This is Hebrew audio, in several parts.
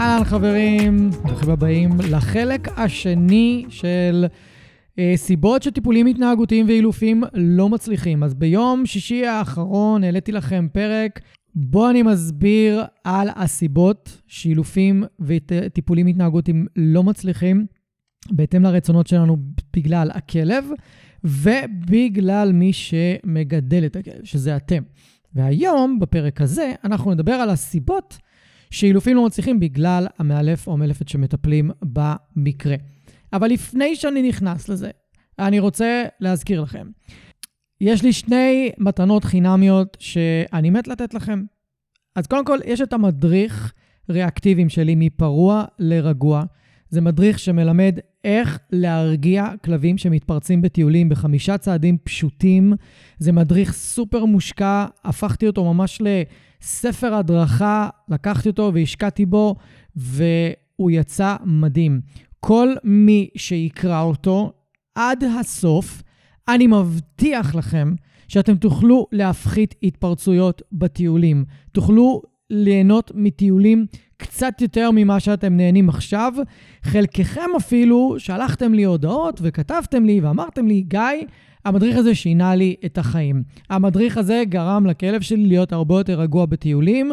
אהלן חברים, ברוכים הבאים לחלק השני של אה, סיבות שטיפולים התנהגותיים ואילופים לא מצליחים. אז ביום שישי האחרון העליתי לכם פרק בו אני מסביר על הסיבות שאילופים וטיפולים התנהגותיים לא מצליחים בהתאם לרצונות שלנו בגלל הכלב ובגלל מי שמגדל את הכלב, שזה אתם. והיום, בפרק הזה, אנחנו נדבר על הסיבות שאילופים לא מצליחים בגלל המאלף או המאלפת שמטפלים במקרה. אבל לפני שאני נכנס לזה, אני רוצה להזכיר לכם. יש לי שני מתנות חינמיות שאני מת לתת לכם. אז קודם כל, יש את המדריך ריאקטיביים שלי מפרוע לרגוע. זה מדריך שמלמד איך להרגיע כלבים שמתפרצים בטיולים בחמישה צעדים פשוטים. זה מדריך סופר מושקע, הפכתי אותו ממש לספר הדרכה, לקחתי אותו והשקעתי בו, והוא יצא מדהים. כל מי שיקרא אותו עד הסוף, אני מבטיח לכם שאתם תוכלו להפחית התפרצויות בטיולים. תוכלו ליהנות מטיולים קצת יותר ממה שאתם נהנים עכשיו. חלקכם אפילו שלחתם לי הודעות וכתבתם לי ואמרתם לי, גיא, המדריך הזה שינה לי את החיים. המדריך הזה גרם לכלב שלי להיות הרבה יותר רגוע בטיולים,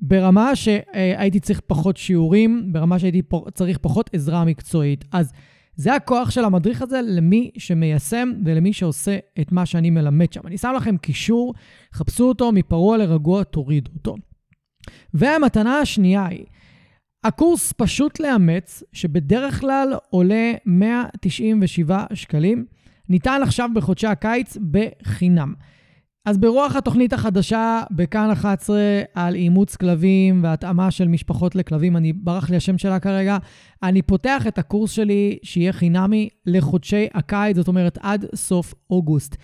ברמה שהייתי צריך פחות שיעורים, ברמה שהייתי צריך פחות עזרה מקצועית. אז זה הכוח של המדריך הזה למי שמיישם ולמי שעושה את מה שאני מלמד שם. אני שם לכם קישור, חפשו אותו מפרוע לרגוע, תורידו אותו. והמתנה השנייה היא, הקורס פשוט לאמץ, שבדרך כלל עולה 197 שקלים, ניתן עכשיו בחודשי הקיץ בחינם. אז ברוח התוכנית החדשה בכאן 11 על אימוץ כלבים והתאמה של משפחות לכלבים, אני, ברח לי השם שלה כרגע, אני פותח את הקורס שלי שיהיה חינמי לחודשי הקיץ, זאת אומרת עד סוף אוגוסט.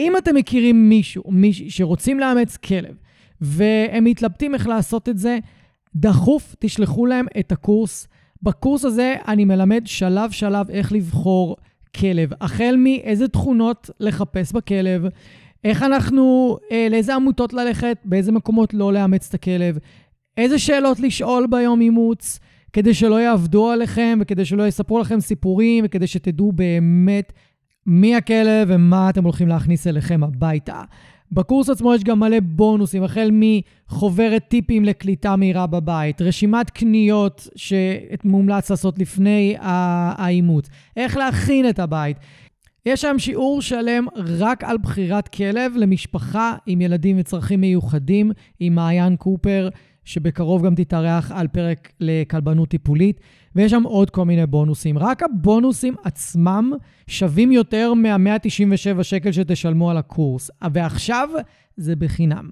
אם אתם מכירים מישהו, מישהי שרוצים לאמץ כלב, והם מתלבטים איך לעשות את זה, דחוף תשלחו להם את הקורס. בקורס הזה אני מלמד שלב-שלב איך לבחור כלב, החל מאיזה תכונות לחפש בכלב, איך אנחנו, אה, לאיזה עמותות ללכת, באיזה מקומות לא לאמץ את הכלב, איזה שאלות לשאול ביום אימוץ, כדי שלא יעבדו עליכם וכדי שלא יספרו לכם סיפורים וכדי שתדעו באמת מי הכלב ומה אתם הולכים להכניס אליכם הביתה. בקורס עצמו יש גם מלא בונוסים, החל מחוברת טיפים לקליטה מהירה בבית, רשימת קניות שמומלץ לעשות לפני האימוץ, איך להכין את הבית. יש שם שיעור שלם רק על בחירת כלב למשפחה עם ילדים וצרכים מיוחדים, עם מעיין קופר, שבקרוב גם תתארח על פרק לכלבנות טיפולית, ויש שם עוד כל מיני בונוסים. רק הבונוסים עצמם שווים יותר מה-197 שקל שתשלמו על הקורס, ועכשיו זה בחינם.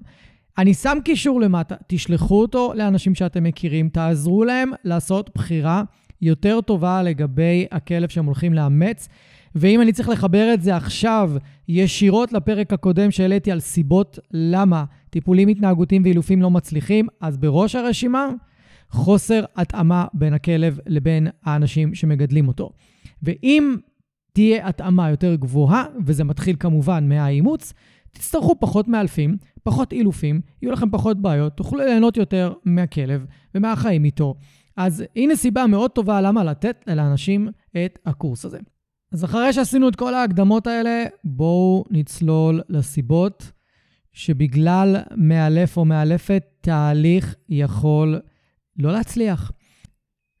אני שם קישור למטה, תשלחו אותו לאנשים שאתם מכירים, תעזרו להם לעשות בחירה יותר טובה לגבי הכלב שהם הולכים לאמץ. ואם אני צריך לחבר את זה עכשיו ישירות לפרק הקודם שהעליתי על סיבות למה טיפולים התנהגותיים ואילופים לא מצליחים, אז בראש הרשימה, חוסר התאמה בין הכלב לבין האנשים שמגדלים אותו. ואם תהיה התאמה יותר גבוהה, וזה מתחיל כמובן מהאימוץ, תצטרכו פחות מאלפים, פחות אילופים, יהיו לכם פחות בעיות, תוכלו ליהנות יותר מהכלב ומהחיים איתו. אז הנה סיבה מאוד טובה למה לתת לאנשים את הקורס הזה. אז אחרי שעשינו את כל ההקדמות האלה, בואו נצלול לסיבות שבגלל מאלף או מאלפת, תהליך יכול לא להצליח.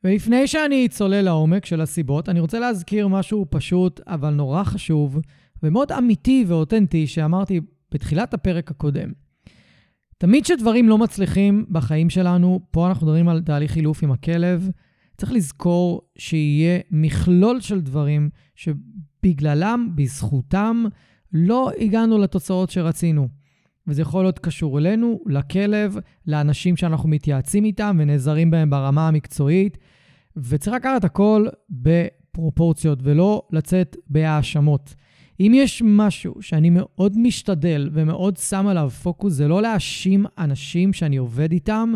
ולפני שאני צולל לעומק של הסיבות, אני רוצה להזכיר משהו פשוט, אבל נורא חשוב, ומאוד אמיתי ואותנטי, שאמרתי בתחילת הפרק הקודם. תמיד כשדברים לא מצליחים בחיים שלנו, פה אנחנו מדברים על תהליך חילוף עם הכלב, צריך לזכור שיהיה מכלול של דברים שבגללם, בזכותם, לא הגענו לתוצאות שרצינו. וזה יכול להיות קשור אלינו, לכלב, לאנשים שאנחנו מתייעצים איתם ונעזרים בהם ברמה המקצועית, וצריך לקחת הכל בפרופורציות ולא לצאת בהאשמות. אם יש משהו שאני מאוד משתדל ומאוד שם עליו פוקוס, זה לא להאשים אנשים שאני עובד איתם,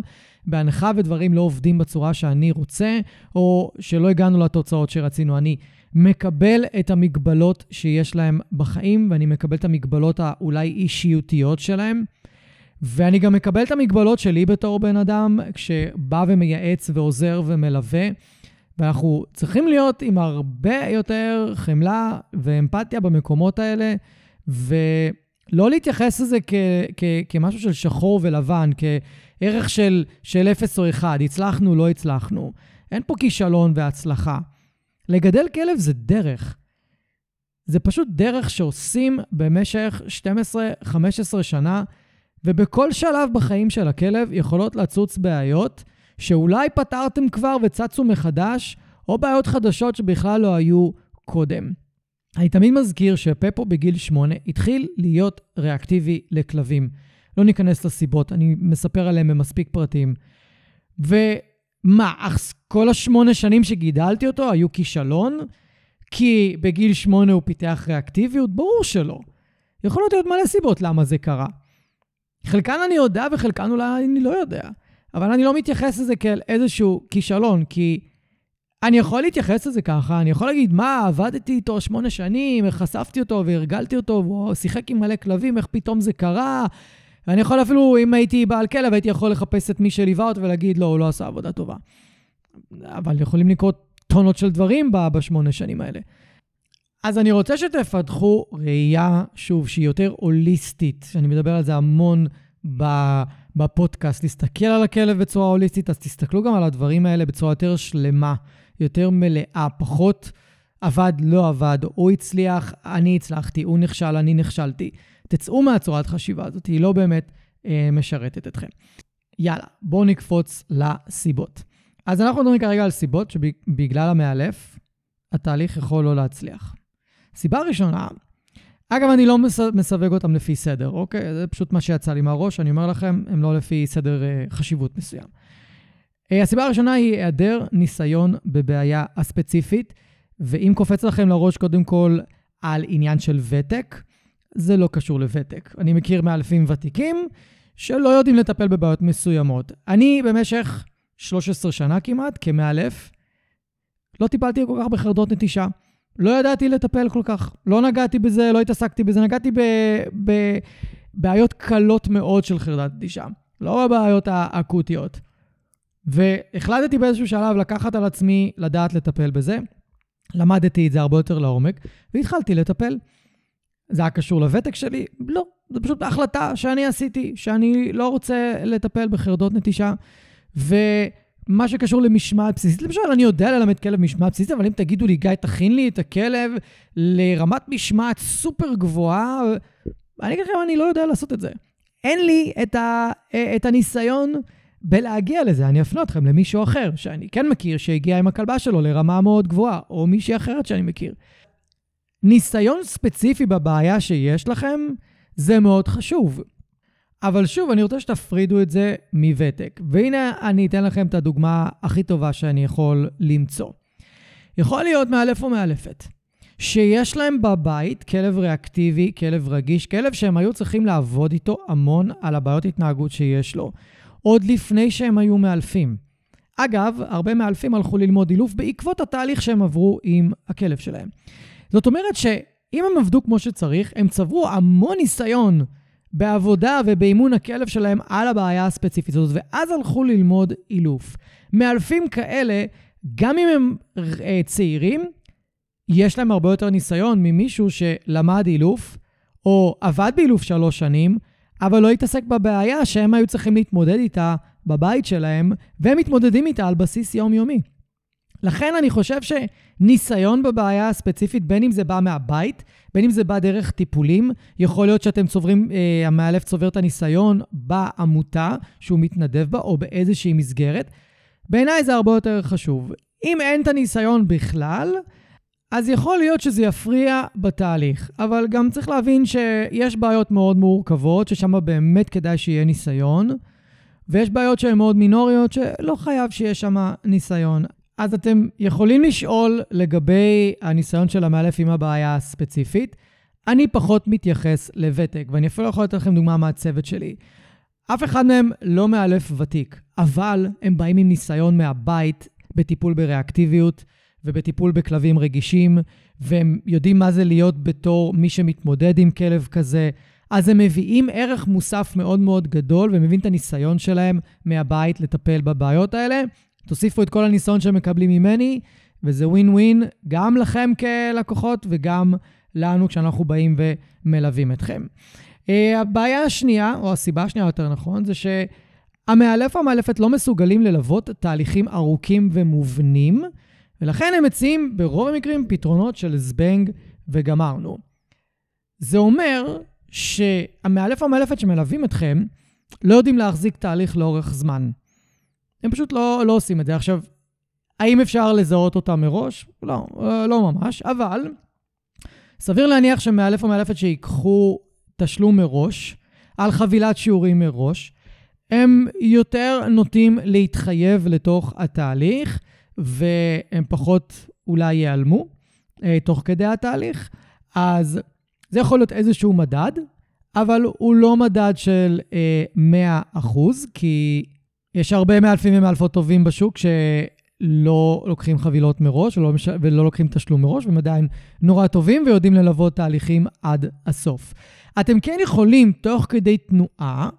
בהנחה ודברים לא עובדים בצורה שאני רוצה, או שלא הגענו לתוצאות שרצינו. אני מקבל את המגבלות שיש להם בחיים, ואני מקבל את המגבלות האולי אישיותיות שלהם. ואני גם מקבל את המגבלות שלי בתור בן אדם, כשבא ומייעץ ועוזר ומלווה. ואנחנו צריכים להיות עם הרבה יותר חמלה ואמפתיה במקומות האלה, ולא להתייחס לזה כ- כ- כמשהו של שחור ולבן, כערך של, של אפס או אחד, הצלחנו, לא הצלחנו. אין פה כישלון והצלחה. לגדל כלב זה דרך. זה פשוט דרך שעושים במשך 12-15 שנה, ובכל שלב בחיים של הכלב יכולות לצוץ בעיות שאולי פתרתם כבר וצצו מחדש, או בעיות חדשות שבכלל לא היו קודם. אני תמיד מזכיר שפפו בגיל 8 התחיל להיות ריאקטיבי לכלבים. לא ניכנס לסיבות, אני מספר עליהם במספיק פרטים. ומה, כל השמונה שנים שגידלתי אותו היו כישלון? כי בגיל שמונה הוא פיתח ריאקטיביות? ברור שלא. יכולות להיות מלא סיבות למה זה קרה. חלקן אני יודע וחלקן אולי אני לא יודע. אבל אני לא מתייחס לזה כאל איזשהו כישלון, כי אני יכול להתייחס לזה ככה, אני יכול להגיד, מה, עבדתי איתו שמונה שנים, חשפתי אותו והרגלתי אותו, והוא שיחק עם מלא כלבים, איך פתאום זה קרה? אני יכול אפילו, אם הייתי בעל כלב, הייתי יכול לחפש את מי שליווה אותו ולהגיד, לא, הוא לא עשה עבודה טובה. אבל יכולים לקרות טונות של דברים בשמונה שנים האלה. אז אני רוצה שתפתחו ראייה, שוב, שהיא יותר הוליסטית, שאני מדבר על זה המון בפודקאסט, להסתכל על הכלב בצורה הוליסטית, אז תסתכלו גם על הדברים האלה בצורה יותר שלמה, יותר מלאה, פחות עבד, לא עבד, הוא הצליח, אני הצלחתי, הוא נכשל, אני נכשלתי. תצאו מהצורת חשיבה הזאת, היא לא באמת אה, משרתת אתכם. יאללה, בואו נקפוץ לסיבות. אז אנחנו מדברים כרגע על סיבות שבגלל המאלף, התהליך יכול לא להצליח. סיבה ראשונה, אגב, אני לא מסווג אותם לפי סדר, אוקיי? זה פשוט מה שיצא לי מהראש, אני אומר לכם, הם לא לפי סדר uh, חשיבות מסוים. Uh, הסיבה הראשונה היא היעדר ניסיון בבעיה הספציפית, ואם קופץ לכם לראש קודם כל על עניין של ותק, זה לא קשור לוותק. אני מכיר מאלפים ותיקים שלא יודעים לטפל בבעיות מסוימות. אני במשך 13 שנה כמעט, כמאלף, לא טיפלתי כל כך בחרדות נטישה. לא ידעתי לטפל כל כך. לא נגעתי בזה, לא התעסקתי בזה, נגעתי בבעיות קלות מאוד של חרדת נטישה, לא בבעיות האקוטיות. והחלטתי באיזשהו שלב לקחת על עצמי לדעת לטפל בזה. למדתי את זה הרבה יותר לעומק, והתחלתי לטפל. זה היה קשור לוותק שלי? לא. זו פשוט החלטה שאני עשיתי, שאני לא רוצה לטפל בחרדות נטישה. ו... מה שקשור למשמעת בסיסית, למשל, אני יודע ללמד כלב משמעת בסיסית, אבל אם תגידו לי, גיא, תכין לי את הכלב לרמת משמעת סופר גבוהה, אני אגיד לכם, אני לא יודע לעשות את זה. אין לי את, ה, את הניסיון בלהגיע לזה. אני אפנה אתכם למישהו אחר, שאני כן מכיר, שהגיע עם הכלבה שלו לרמה מאוד גבוהה, או מישהי אחרת שאני מכיר. ניסיון ספציפי בבעיה שיש לכם, זה מאוד חשוב. אבל שוב, אני רוצה שתפרידו את זה מוותק. והנה, אני אתן לכם את הדוגמה הכי טובה שאני יכול למצוא. יכול להיות מאלף או מאלפת, שיש להם בבית כלב ריאקטיבי, כלב רגיש, כלב שהם היו צריכים לעבוד איתו המון על הבעיות התנהגות שיש לו, עוד לפני שהם היו מאלפים. אגב, הרבה מאלפים הלכו ללמוד אילוף בעקבות התהליך שהם עברו עם הכלב שלהם. זאת אומרת שאם הם עבדו כמו שצריך, הם צברו המון ניסיון בעבודה ובאימון הכלב שלהם על הבעיה הספציפית הזאת, ואז הלכו ללמוד אילוף. מאלפים כאלה, גם אם הם אה, צעירים, יש להם הרבה יותר ניסיון ממישהו שלמד אילוף, או עבד באילוף שלוש שנים, אבל לא התעסק בבעיה שהם היו צריכים להתמודד איתה בבית שלהם, והם מתמודדים איתה על בסיס יומיומי. לכן אני חושב שניסיון בבעיה הספציפית, בין אם זה בא מהבית, בין אם זה בא דרך טיפולים, יכול להיות שאתם צוברים, אה, המאלף צובר את הניסיון בעמותה שהוא מתנדב בה, או באיזושהי מסגרת. בעיניי זה הרבה יותר חשוב. אם אין את הניסיון בכלל, אז יכול להיות שזה יפריע בתהליך, אבל גם צריך להבין שיש בעיות מאוד מורכבות, ששם באמת כדאי שיהיה ניסיון, ויש בעיות שהן מאוד מינוריות, שלא חייב שיהיה שם ניסיון. אז אתם יכולים לשאול לגבי הניסיון של המאלף עם הבעיה הספציפית. אני פחות מתייחס לוותק, ואני אפילו יכול לתת לכם דוגמה מהצוות שלי. אף אחד מהם לא מאלף ותיק, אבל הם באים עם ניסיון מהבית בטיפול בריאקטיביות ובטיפול בכלבים רגישים, והם יודעים מה זה להיות בתור מי שמתמודד עם כלב כזה. אז הם מביאים ערך מוסף מאוד מאוד גדול ומבין את הניסיון שלהם מהבית לטפל בבעיות האלה. תוסיפו את כל הניסיון שהם מקבלים ממני, וזה ווין ווין גם לכם כלקוחות וגם לנו כשאנחנו באים ומלווים אתכם. Uh, הבעיה השנייה, או הסיבה השנייה יותר נכון, זה שהמאלף או המאלפת לא מסוגלים ללוות תהליכים ארוכים ומובנים, ולכן הם מציעים ברוב המקרים פתרונות של זבנג וגמרנו. זה אומר שהמאלף או המאלפת שמלווים אתכם לא יודעים להחזיק תהליך לאורך זמן. הם פשוט לא, לא עושים את זה. עכשיו, האם אפשר לזהות אותם מראש? לא, לא ממש, אבל סביר להניח שמאלף או מאלפת שיקחו תשלום מראש, על חבילת שיעורים מראש, הם יותר נוטים להתחייב לתוך התהליך, והם פחות אולי ייעלמו אה, תוך כדי התהליך. אז זה יכול להיות איזשהו מדד, אבל הוא לא מדד של אה, 100%, כי יש הרבה מאלפים ומאלפות טובים בשוק שלא לוקחים חבילות מראש ולא, מש... ולא לוקחים תשלום מראש, והם עדיין נורא טובים ויודעים ללוות תהליכים עד הסוף. אתם כן יכולים, תוך כדי תנועה,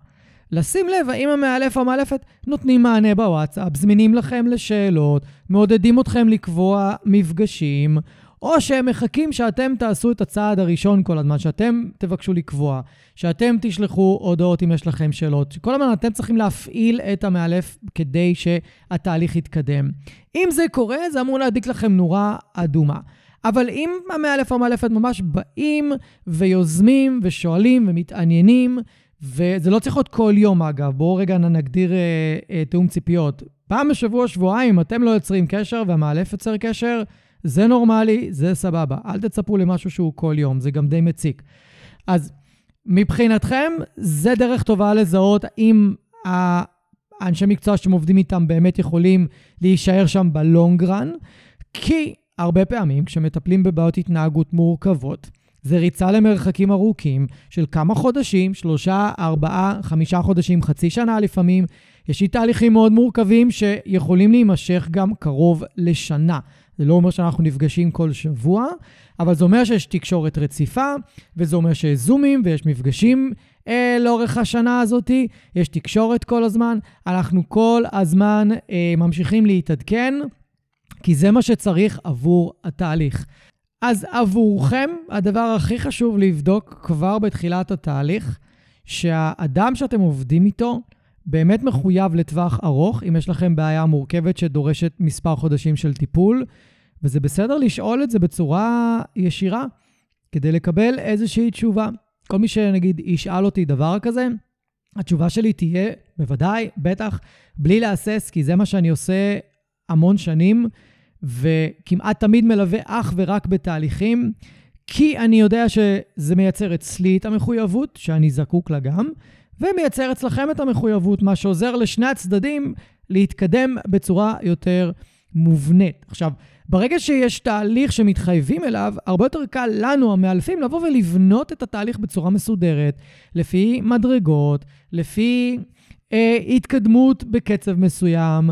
לשים לב האם המאלף או המאלפת נותנים מענה בוואטסאפ, זמינים לכם לשאלות, מעודדים אתכם לקבוע מפגשים, או שהם מחכים שאתם תעשו את הצעד הראשון כל הזמן, שאתם תבקשו לקבוע, שאתם תשלחו הודעות אם יש לכם שאלות. כל הזמן אתם צריכים להפעיל את המאלף כדי שהתהליך יתקדם. אם זה קורה, זה אמור להדליק לכם נורה אדומה. אבל אם המאלף או המאלפת ממש באים ויוזמים ושואלים ומתעניינים, וזה לא צריך להיות כל יום, אגב, בואו רגע נגדיר אה, אה, תיאום ציפיות. פעם בשבוע, שבועיים, אתם לא יוצרים קשר והמאלף יוצר קשר, זה נורמלי, זה סבבה. אל תצפו למשהו שהוא כל יום, זה גם די מציק. אז מבחינתכם, זה דרך טובה לזהות אם האנשי מקצוע שאתם עובדים איתם באמת יכולים להישאר שם בלונגרן, כי הרבה פעמים כשמטפלים בבעיות התנהגות מורכבות, זה ריצה למרחקים ארוכים של כמה חודשים, שלושה, ארבעה, חמישה חודשים, חצי שנה לפעמים. יש לי תהליכים מאוד מורכבים שיכולים להימשך גם קרוב לשנה. זה לא אומר שאנחנו נפגשים כל שבוע, אבל זה אומר שיש תקשורת רציפה, וזה אומר שיש זומים ויש מפגשים אה, לאורך השנה הזאת, יש תקשורת כל הזמן. אנחנו כל הזמן אה, ממשיכים להתעדכן, כי זה מה שצריך עבור התהליך. אז עבורכם, הדבר הכי חשוב לבדוק כבר בתחילת התהליך, שהאדם שאתם עובדים איתו באמת מחויב לטווח ארוך, אם יש לכם בעיה מורכבת שדורשת מספר חודשים של טיפול, וזה בסדר לשאול את זה בצורה ישירה, כדי לקבל איזושהי תשובה. כל מי שנגיד ישאל אותי דבר כזה, התשובה שלי תהיה, בוודאי, בטח, בלי להסס, כי זה מה שאני עושה המון שנים. וכמעט תמיד מלווה אך ורק בתהליכים, כי אני יודע שזה מייצר אצלי את המחויבות, שאני זקוק לה גם, ומייצר אצלכם את המחויבות, מה שעוזר לשני הצדדים להתקדם בצורה יותר מובנית. עכשיו, ברגע שיש תהליך שמתחייבים אליו, הרבה יותר קל לנו, המאלפים, לבוא ולבנות את התהליך בצורה מסודרת, לפי מדרגות, לפי אה, התקדמות בקצב מסוים.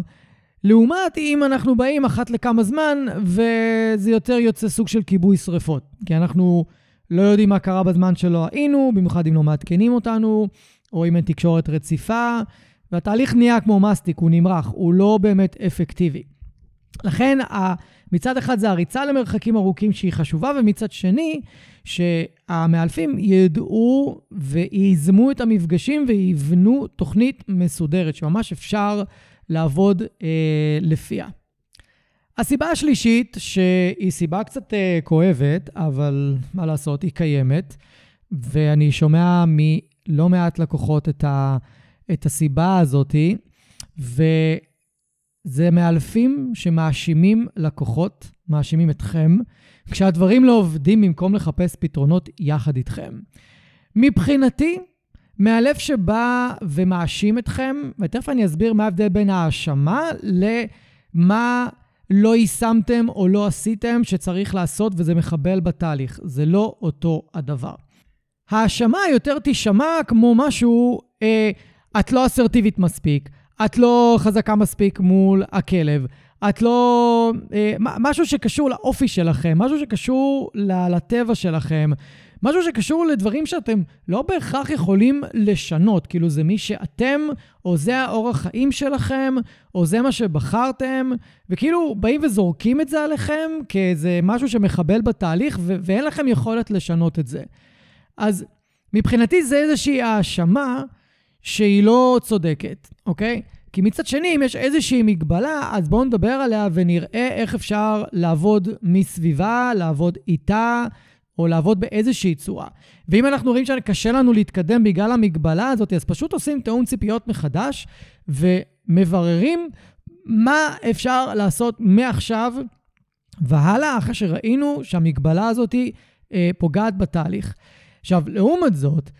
לעומת אם אנחנו באים אחת לכמה זמן, וזה יותר יוצא סוג של כיבוי שרפות. כי אנחנו לא יודעים מה קרה בזמן שלא היינו, במיוחד אם לא מעדכנים אותנו, או אם אין תקשורת רציפה, והתהליך נהיה כמו מסטיק, הוא נמרח, הוא לא באמת אפקטיבי. לכן, מצד אחד זה הריצה למרחקים ארוכים שהיא חשובה, ומצד שני, שהמאלפים ידעו וייזמו את המפגשים ויבנו תוכנית מסודרת, שממש אפשר לעבוד אה, לפיה. הסיבה השלישית, שהיא סיבה קצת uh, כואבת, אבל מה לעשות, היא קיימת, ואני שומע מלא מעט לקוחות את, ה, את הסיבה הזאתי, וזה מאלפים שמאשימים לקוחות, מאשימים אתכם, כשהדברים לא עובדים במקום לחפש פתרונות יחד איתכם. מבחינתי, מאלף שבא ומאשים אתכם, ותכף אני אסביר מה ההבדל בין ההאשמה למה לא יישמתם או לא עשיתם שצריך לעשות וזה מחבל בתהליך. זה לא אותו הדבר. ההאשמה יותר תישמע כמו משהו, אה, את לא אסרטיבית מספיק, את לא חזקה מספיק מול הכלב, את לא... אה, משהו שקשור לאופי שלכם, משהו שקשור לטבע שלכם, משהו שקשור לדברים שאתם לא בהכרח יכולים לשנות. כאילו, זה מי שאתם, או זה האורח חיים שלכם, או זה מה שבחרתם, וכאילו, באים וזורקים את זה עליכם כאיזה משהו שמחבל בתהליך, ו- ואין לכם יכולת לשנות את זה. אז מבחינתי זה איזושהי האשמה שהיא לא צודקת, אוקיי? כי מצד שני, אם יש איזושהי מגבלה, אז בואו נדבר עליה ונראה איך אפשר לעבוד מסביבה, לעבוד איתה, או לעבוד באיזושהי צורה. ואם אנחנו רואים שקשה לנו להתקדם בגלל המגבלה הזאת, אז פשוט עושים תיאום ציפיות מחדש ומבררים מה אפשר לעשות מעכשיו והלאה, אחרי שראינו שהמגבלה הזאת אה, פוגעת בתהליך. עכשיו, לעומת זאת,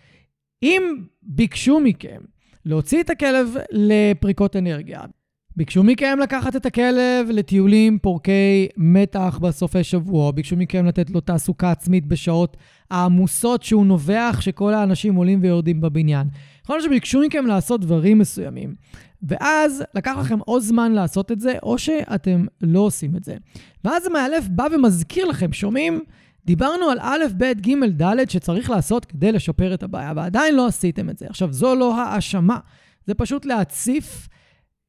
אם ביקשו מכם להוציא את הכלב לפריקות אנרגיה, ביקשו מכם לקחת את הכלב לטיולים פורקי מתח בסופי שבוע, ביקשו מכם לתת לו תעסוקה עצמית בשעות העמוסות שהוא נובח, שכל האנשים עולים ויורדים בבניין. יכול להיות שביקשו מכם לעשות דברים מסוימים, ואז לקח לכם או זמן לעשות את זה, או שאתם לא עושים את זה. ואז המאלף בא ומזכיר לכם, שומעים? דיברנו על א', ב', ג', ד' שצריך לעשות כדי לשפר את הבעיה, ועדיין לא עשיתם את זה. עכשיו, זו לא האשמה, זה פשוט להציף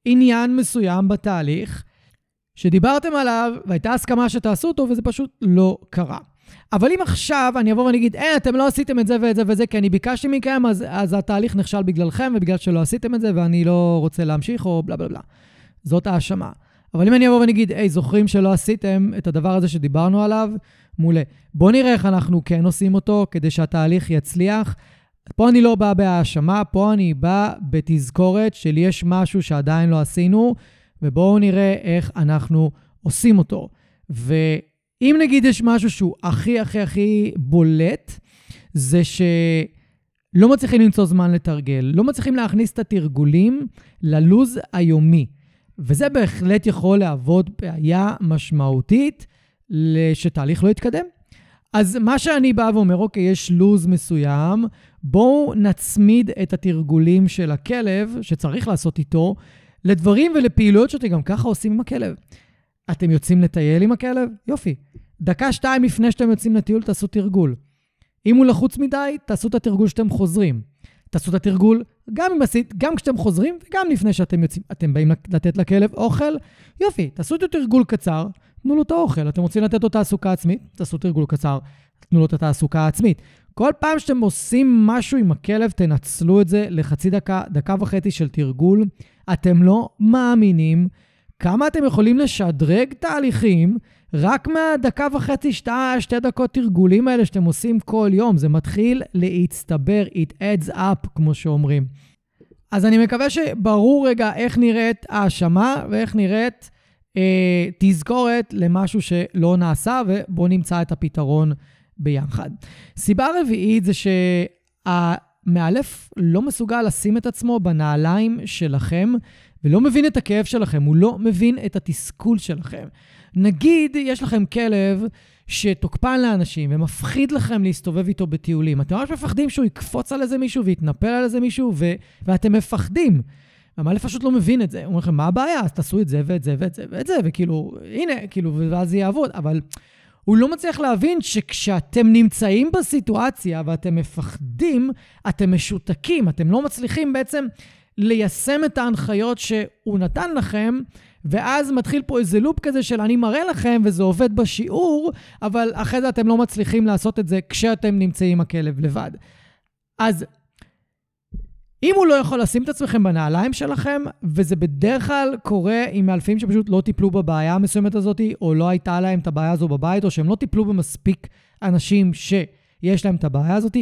עניין מסוים בתהליך שדיברתם עליו והייתה הסכמה שתעשו אותו וזה פשוט לא קרה. אבל אם עכשיו אני אבוא ואני אגיד, אה, אתם לא עשיתם את זה ואת זה וזה, כי אני ביקשתי מכם, אז, אז התהליך נכשל בגללכם ובגלל שלא עשיתם את זה ואני לא רוצה להמשיך, או בלה בלה בלה. זאת האשמה. אבל אם אני אבוא ואני אגיד, היי, זוכרים שלא עשיתם את הדבר הזה שדיברנו עליו? מעולה. בואו נראה איך אנחנו כן עושים אותו כדי שהתהליך יצליח. פה אני לא בא בהאשמה, פה אני בא בתזכורת של יש משהו שעדיין לא עשינו, ובואו נראה איך אנחנו עושים אותו. ואם נגיד יש משהו שהוא הכי הכי הכי בולט, זה שלא מצליחים למצוא זמן לתרגל, לא מצליחים להכניס את התרגולים ללוז היומי. וזה בהחלט יכול להוות בעיה משמעותית שתהליך לא יתקדם. אז מה שאני בא ואומר, אוקיי, יש לוז מסוים, בואו נצמיד את התרגולים של הכלב, שצריך לעשות איתו, לדברים ולפעילויות שאתם גם ככה עושים עם הכלב. אתם יוצאים לטייל עם הכלב? יופי. דקה, שתיים לפני שאתם יוצאים לטיול, תעשו תרגול. אם הוא לחוץ מדי, תעשו את התרגול שאתם חוזרים. תעשו את התרגול גם אם עשית, גם כשאתם חוזרים וגם לפני שאתם יוצאים. אתם באים לתת לכלב אוכל? יופי, תעשו את התרגול קצר, תנו לו את האוכל. אתם רוצים לתת לו תעסוקה עצמית? תעשו תרגול קצר, תנו לו את התעסוקה העצמית. כל פעם שאתם עושים משהו עם הכלב, תנצלו את זה לחצי דקה, דקה וחצי של תרגול. אתם לא מאמינים כמה אתם יכולים לשדרג תהליכים רק מהדקה וחצי, שתי, שתי דקות תרגולים האלה שאתם עושים כל יום. זה מתחיל להצטבר, it adds up, כמו שאומרים. אז אני מקווה שברור רגע איך נראית האשמה ואיך נראית אה, תזכורת למשהו שלא נעשה, ובואו נמצא את הפתרון ביחד. סיבה רביעית זה שהמאלף לא מסוגל לשים את עצמו בנעליים שלכם, ולא מבין את הכאב שלכם, הוא לא מבין את התסכול שלכם. נגיד, יש לכם כלב שתוקפן לאנשים ומפחיד לכם להסתובב איתו בטיולים. אתם ממש מפחדים שהוא יקפוץ על איזה מישהו ויתנפל על איזה מישהו, ו... ואתם מפחדים. המאלף פשוט לא מבין את זה. הוא אומר לכם, מה הבעיה? אז תעשו את זה ואת זה ואת זה ואת זה, וכאילו, הנה, כאילו, ואז זה יעבוד. אבל הוא לא מצליח להבין שכשאתם נמצאים בסיטואציה ואתם מפחדים, אתם משותקים, אתם לא מצליחים בעצם ליישם את ההנחיות שהוא נתן לכם, ואז מתחיל פה איזה לופ כזה של אני מראה לכם וזה עובד בשיעור, אבל אחרי זה אתם לא מצליחים לעשות את זה כשאתם נמצאים עם הכלב לבד. אז אם הוא לא יכול לשים את עצמכם בנעליים שלכם, וזה בדרך כלל קורה עם מאלפים שפשוט לא טיפלו בבעיה המסוימת הזאת, או לא הייתה להם את הבעיה הזו בבית, או שהם לא טיפלו במספיק אנשים שיש להם את הבעיה הזאת,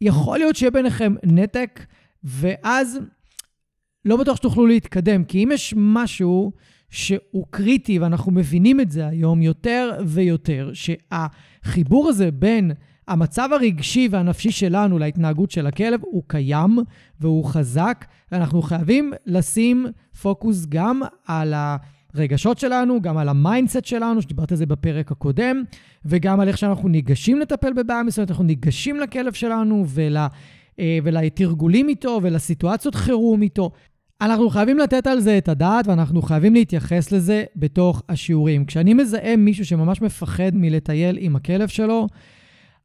יכול להיות שיהיה ביניכם נתק, ואז לא בטוח שתוכלו להתקדם, כי אם יש משהו שהוא קריטי, ואנחנו מבינים את זה היום יותר ויותר, שהחיבור הזה בין המצב הרגשי והנפשי שלנו להתנהגות של הכלב הוא קיים והוא חזק, ואנחנו חייבים לשים פוקוס גם על הרגשות שלנו, גם על ה mindset שלנו, שדיברתי על זה בפרק הקודם, וגם על איך שאנחנו ניגשים לטפל בבעיה מסוימת, אנחנו ניגשים לכלב שלנו ול... אה, ולתרגולים איתו ולסיטואציות חירום איתו. אנחנו חייבים לתת על זה את הדעת ואנחנו חייבים להתייחס לזה בתוך השיעורים. כשאני מזהה מישהו שממש מפחד מלטייל עם הכלב שלו,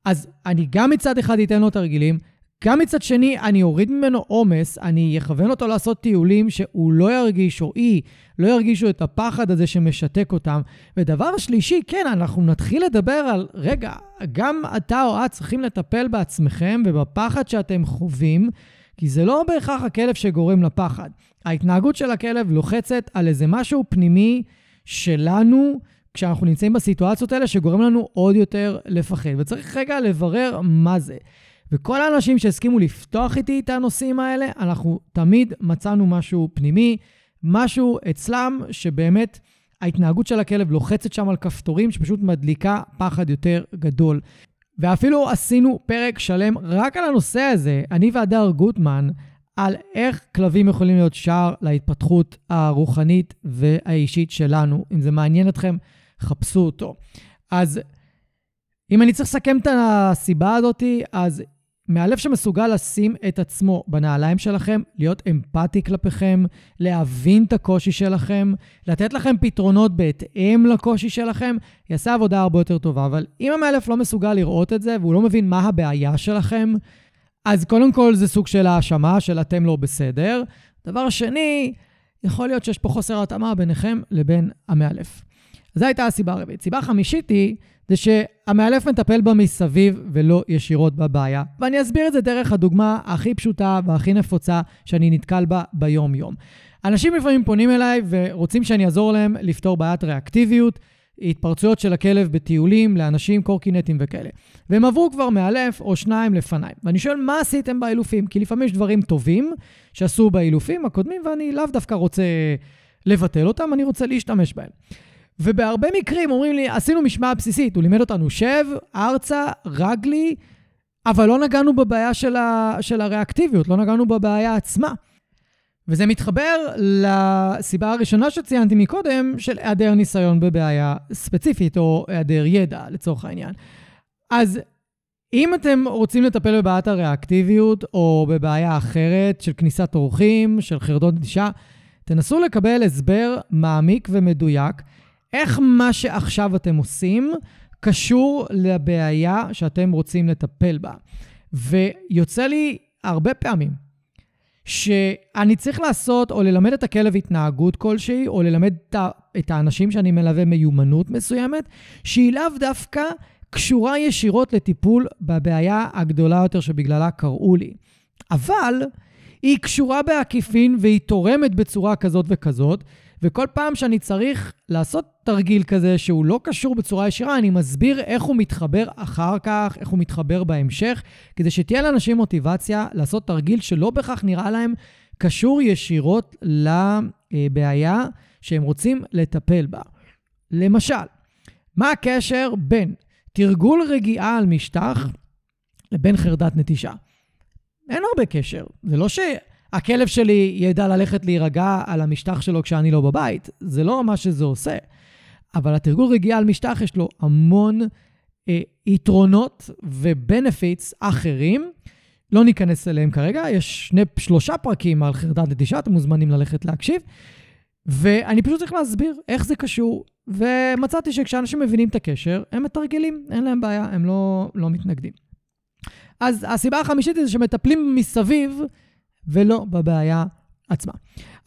אז אני גם מצד אחד אתן לו תרגילים, גם מצד שני, אני אוריד ממנו עומס, אני אכוון אותו לעשות טיולים שהוא לא ירגיש, או היא, לא ירגישו את הפחד הזה שמשתק אותם. ודבר שלישי, כן, אנחנו נתחיל לדבר על, רגע, גם אתה או את צריכים לטפל בעצמכם ובפחד שאתם חווים, כי זה לא בהכרח הכלב שגורם לפחד. ההתנהגות של הכלב לוחצת על איזה משהו פנימי שלנו, כשאנחנו נמצאים בסיטואציות האלה, שגורם לנו עוד יותר לפחד. וצריך רגע לברר מה זה. וכל האנשים שהסכימו לפתוח איתי את הנושאים האלה, אנחנו תמיד מצאנו משהו פנימי, משהו אצלם שבאמת ההתנהגות של הכלב לוחצת שם על כפתורים שפשוט מדליקה פחד יותר גדול. ואפילו עשינו פרק שלם רק על הנושא הזה, אני והדר גוטמן, על איך כלבים יכולים להיות שער להתפתחות הרוחנית והאישית שלנו. אם זה מעניין אתכם, חפשו אותו. אז אם אני צריך לסכם את הסיבה הזאת, אז מאלף שמסוגל לשים את עצמו בנעליים שלכם, להיות אמפתי כלפיכם, להבין את הקושי שלכם, לתת לכם פתרונות בהתאם לקושי שלכם, יעשה עבודה הרבה יותר טובה. אבל אם המאלף לא מסוגל לראות את זה והוא לא מבין מה הבעיה שלכם, אז קודם כל זה סוג של האשמה של אתם לא בסדר. דבר שני, יכול להיות שיש פה חוסר התאמה ביניכם לבין המאלף. זו הייתה הסיבה הרביעית. סיבה חמישית היא זה שהמאלף מטפל בה מסביב ולא ישירות בבעיה. ואני אסביר את זה דרך הדוגמה הכי פשוטה והכי נפוצה שאני נתקל בה ביום-יום. אנשים לפעמים פונים אליי ורוצים שאני אעזור להם לפתור בעיית ריאקטיביות, התפרצויות של הכלב בטיולים לאנשים, קורקינטים וכאלה. והם עברו כבר מאלף או שניים לפניי. ואני שואל, מה עשיתם באילופים? כי לפעמים יש דברים טובים שעשו באילופים הקודמים, ואני לאו דווקא רוצה לבטל אותם, אני רוצה להשתמש בהם. ובהרבה מקרים אומרים לי, עשינו משמעת בסיסית, הוא לימד אותנו, שב, ארצה, רגלי, אבל לא נגענו בבעיה של, ה, של הריאקטיביות, לא נגענו בבעיה עצמה. וזה מתחבר לסיבה הראשונה שציינתי מקודם, של היעדר ניסיון בבעיה ספציפית, או היעדר ידע, לצורך העניין. אז אם אתם רוצים לטפל בבעיית הריאקטיביות, או בבעיה אחרת של כניסת אורחים, של חרדות נטישה, תנסו לקבל הסבר מעמיק ומדויק איך מה שעכשיו אתם עושים קשור לבעיה שאתם רוצים לטפל בה. ויוצא לי הרבה פעמים שאני צריך לעשות או ללמד את הכלב התנהגות כלשהי, או ללמד את האנשים שאני מלווה מיומנות מסוימת, שהיא לאו דווקא קשורה ישירות לטיפול בבעיה הגדולה יותר שבגללה קראו לי. אבל היא קשורה בעקיפין והיא תורמת בצורה כזאת וכזאת, וכל פעם שאני צריך לעשות תרגיל כזה שהוא לא קשור בצורה ישירה, אני מסביר איך הוא מתחבר אחר כך, איך הוא מתחבר בהמשך, כדי שתהיה לאנשים מוטיבציה לעשות תרגיל שלא בהכרח נראה להם קשור ישירות לבעיה שהם רוצים לטפל בה. למשל, מה הקשר בין תרגול רגיעה על משטח לבין חרדת נטישה? אין הרבה קשר. זה לא ש... הכלב שלי ידע ללכת להירגע על המשטח שלו כשאני לא בבית. זה לא מה שזה עושה. אבל התרגול רגיעה על משטח יש לו המון אה, יתרונות ובנפיטס אחרים. לא ניכנס אליהם כרגע, יש שני, שלושה פרקים על חרדת נטישה, אתם מוזמנים ללכת להקשיב. ואני פשוט צריך להסביר איך זה קשור. ומצאתי שכשאנשים מבינים את הקשר, הם מתרגלים, אין להם בעיה, הם לא, לא מתנגדים. אז הסיבה החמישית זה שמטפלים מסביב ולא בבעיה עצמה.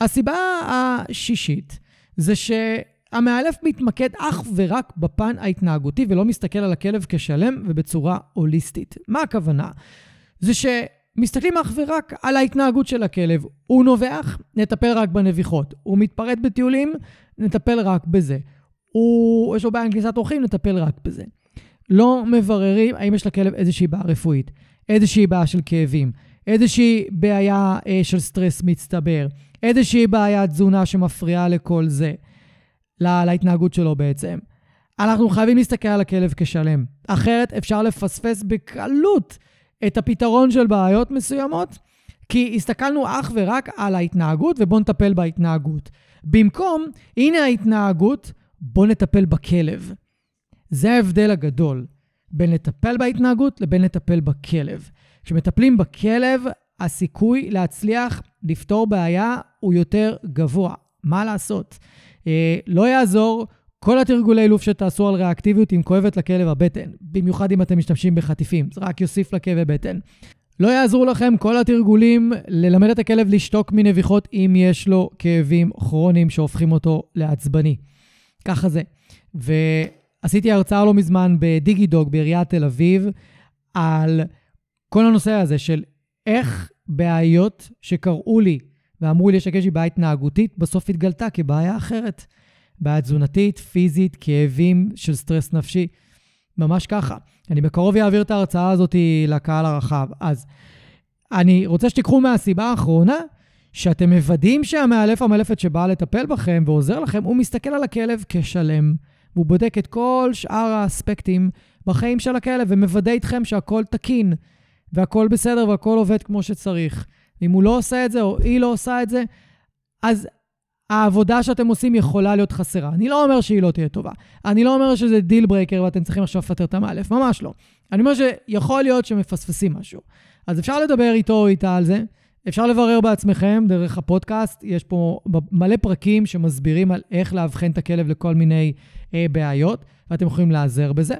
הסיבה השישית זה שהמאלף מתמקד אך ורק בפן ההתנהגותי ולא מסתכל על הכלב כשלם ובצורה הוליסטית. מה הכוונה? זה ומסתכלים אך ורק על ההתנהגות של הכלב. הוא נובח, נטפל רק בנביחות. הוא מתפרט בטיולים, נטפל רק בזה. הוא, יש לו בעיה עם כניסת אורחים, נטפל רק בזה. לא מבררים האם יש לכלב איזושהי בעיה רפואית, איזושהי בעיה של כאבים, איזושהי בעיה אה, של סטרס מצטבר, איזושהי בעיית תזונה שמפריעה לכל זה, לה, להתנהגות שלו בעצם. אנחנו חייבים להסתכל על הכלב כשלם. אחרת אפשר לפספס בקלות את הפתרון של בעיות מסוימות, כי הסתכלנו אך ורק על ההתנהגות ובואו נטפל בהתנהגות. במקום, הנה ההתנהגות, בואו נטפל בכלב. זה ההבדל הגדול בין לטפל בהתנהגות לבין לטפל בכלב. כשמטפלים בכלב, הסיכוי להצליח לפתור בעיה הוא יותר גבוה. מה לעשות? אה, לא יעזור כל התרגולי אילוף שתעשו על ריאקטיביות אם כואבת לכלב הבטן, במיוחד אם אתם משתמשים בחטיפים, זה רק יוסיף לכאבי בטן. לא יעזרו לכם כל התרגולים ללמד את הכלב לשתוק מנביחות אם יש לו כאבים כרוניים שהופכים אותו לעצבני. ככה זה. ועשיתי הרצאה לא מזמן בדיגידוג בעיריית תל אביב על כל הנושא הזה של איך בעיות שקראו לי ואמרו לי שיש לי בעיה התנהגותית, בסוף התגלתה כבעיה אחרת. בעיה תזונתית, פיזית, כאבים של סטרס נפשי. ממש ככה. אני בקרוב אעביר את ההרצאה הזאת לקהל הרחב. אז אני רוצה שתיקחו מהסיבה האחרונה, שאתם מוודאים שהמאלף המאלפת שבאה לטפל בכם ועוזר לכם, הוא מסתכל על הכלב כשלם, והוא בודק את כל שאר האספקטים בחיים של הכלב ומוודא איתכם שהכל תקין, והכל בסדר והכל עובד כמו שצריך. אם הוא לא עושה את זה או היא לא עושה את זה, אז העבודה שאתם עושים יכולה להיות חסרה. אני לא אומר שהיא לא תהיה טובה. אני לא אומר שזה deal breaker ואתם צריכים עכשיו לפטר את המאלף, ממש לא. אני אומר שיכול להיות שמפספסים משהו. אז אפשר לדבר איתו או איתה על זה. אפשר לברר בעצמכם דרך הפודקאסט, יש פה מלא פרקים שמסבירים על איך לאבחן את הכלב לכל מיני אה, בעיות, ואתם יכולים להיעזר בזה.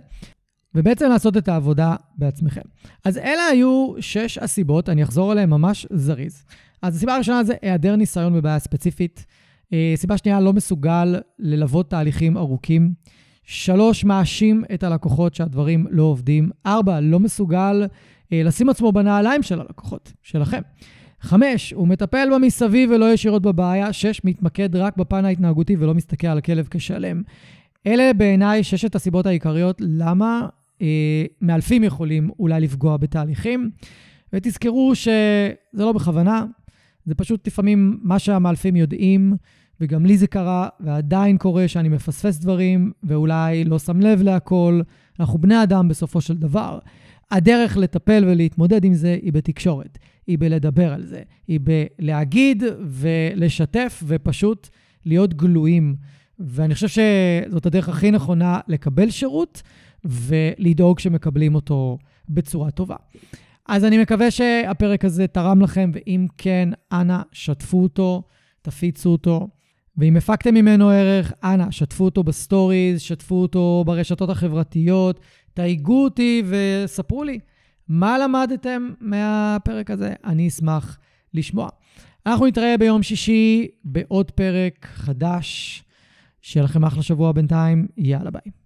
ובעצם לעשות את העבודה בעצמכם. אז אלה היו שש הסיבות, אני אחזור עליהן ממש זריז. אז הסיבה הראשונה זה היעדר ניסיון בבעיה ספציפית. אה, סיבה שנייה, לא מסוגל ללוות תהליכים ארוכים. שלוש, מאשים את הלקוחות שהדברים לא עובדים. ארבע, לא מסוגל אה, לשים עצמו בנעליים של הלקוחות, שלכם. חמש, הוא מטפל בה מסביב ולא ישירות בבעיה. שש, מתמקד רק בפן ההתנהגותי ולא מסתכל על הכלב כשלם. אלה בעיניי ששת הסיבות העיקריות למה מאלפים יכולים אולי לפגוע בתהליכים. ותזכרו שזה לא בכוונה, זה פשוט לפעמים מה שהמאלפים יודעים, וגם לי זה קרה, ועדיין קורה שאני מפספס דברים, ואולי לא שם לב להכל. אנחנו בני אדם בסופו של דבר. הדרך לטפל ולהתמודד עם זה היא בתקשורת, היא בלדבר על זה, היא בלהגיד ולשתף ופשוט להיות גלויים. ואני חושב שזאת הדרך הכי נכונה לקבל שירות ולדאוג שמקבלים אותו בצורה טובה. אז אני מקווה שהפרק הזה תרם לכם, ואם כן, אנא, שתפו אותו, תפיצו אותו. ואם הפקתם ממנו ערך, אנא, שתפו אותו ב stories, שתפו אותו ברשתות החברתיות, תייגו אותי וספרו לי מה למדתם מהפרק הזה. אני אשמח לשמוע. אנחנו נתראה ביום שישי בעוד פרק חדש. שיהיה לכם אחלה שבוע בינתיים, יאללה ביי.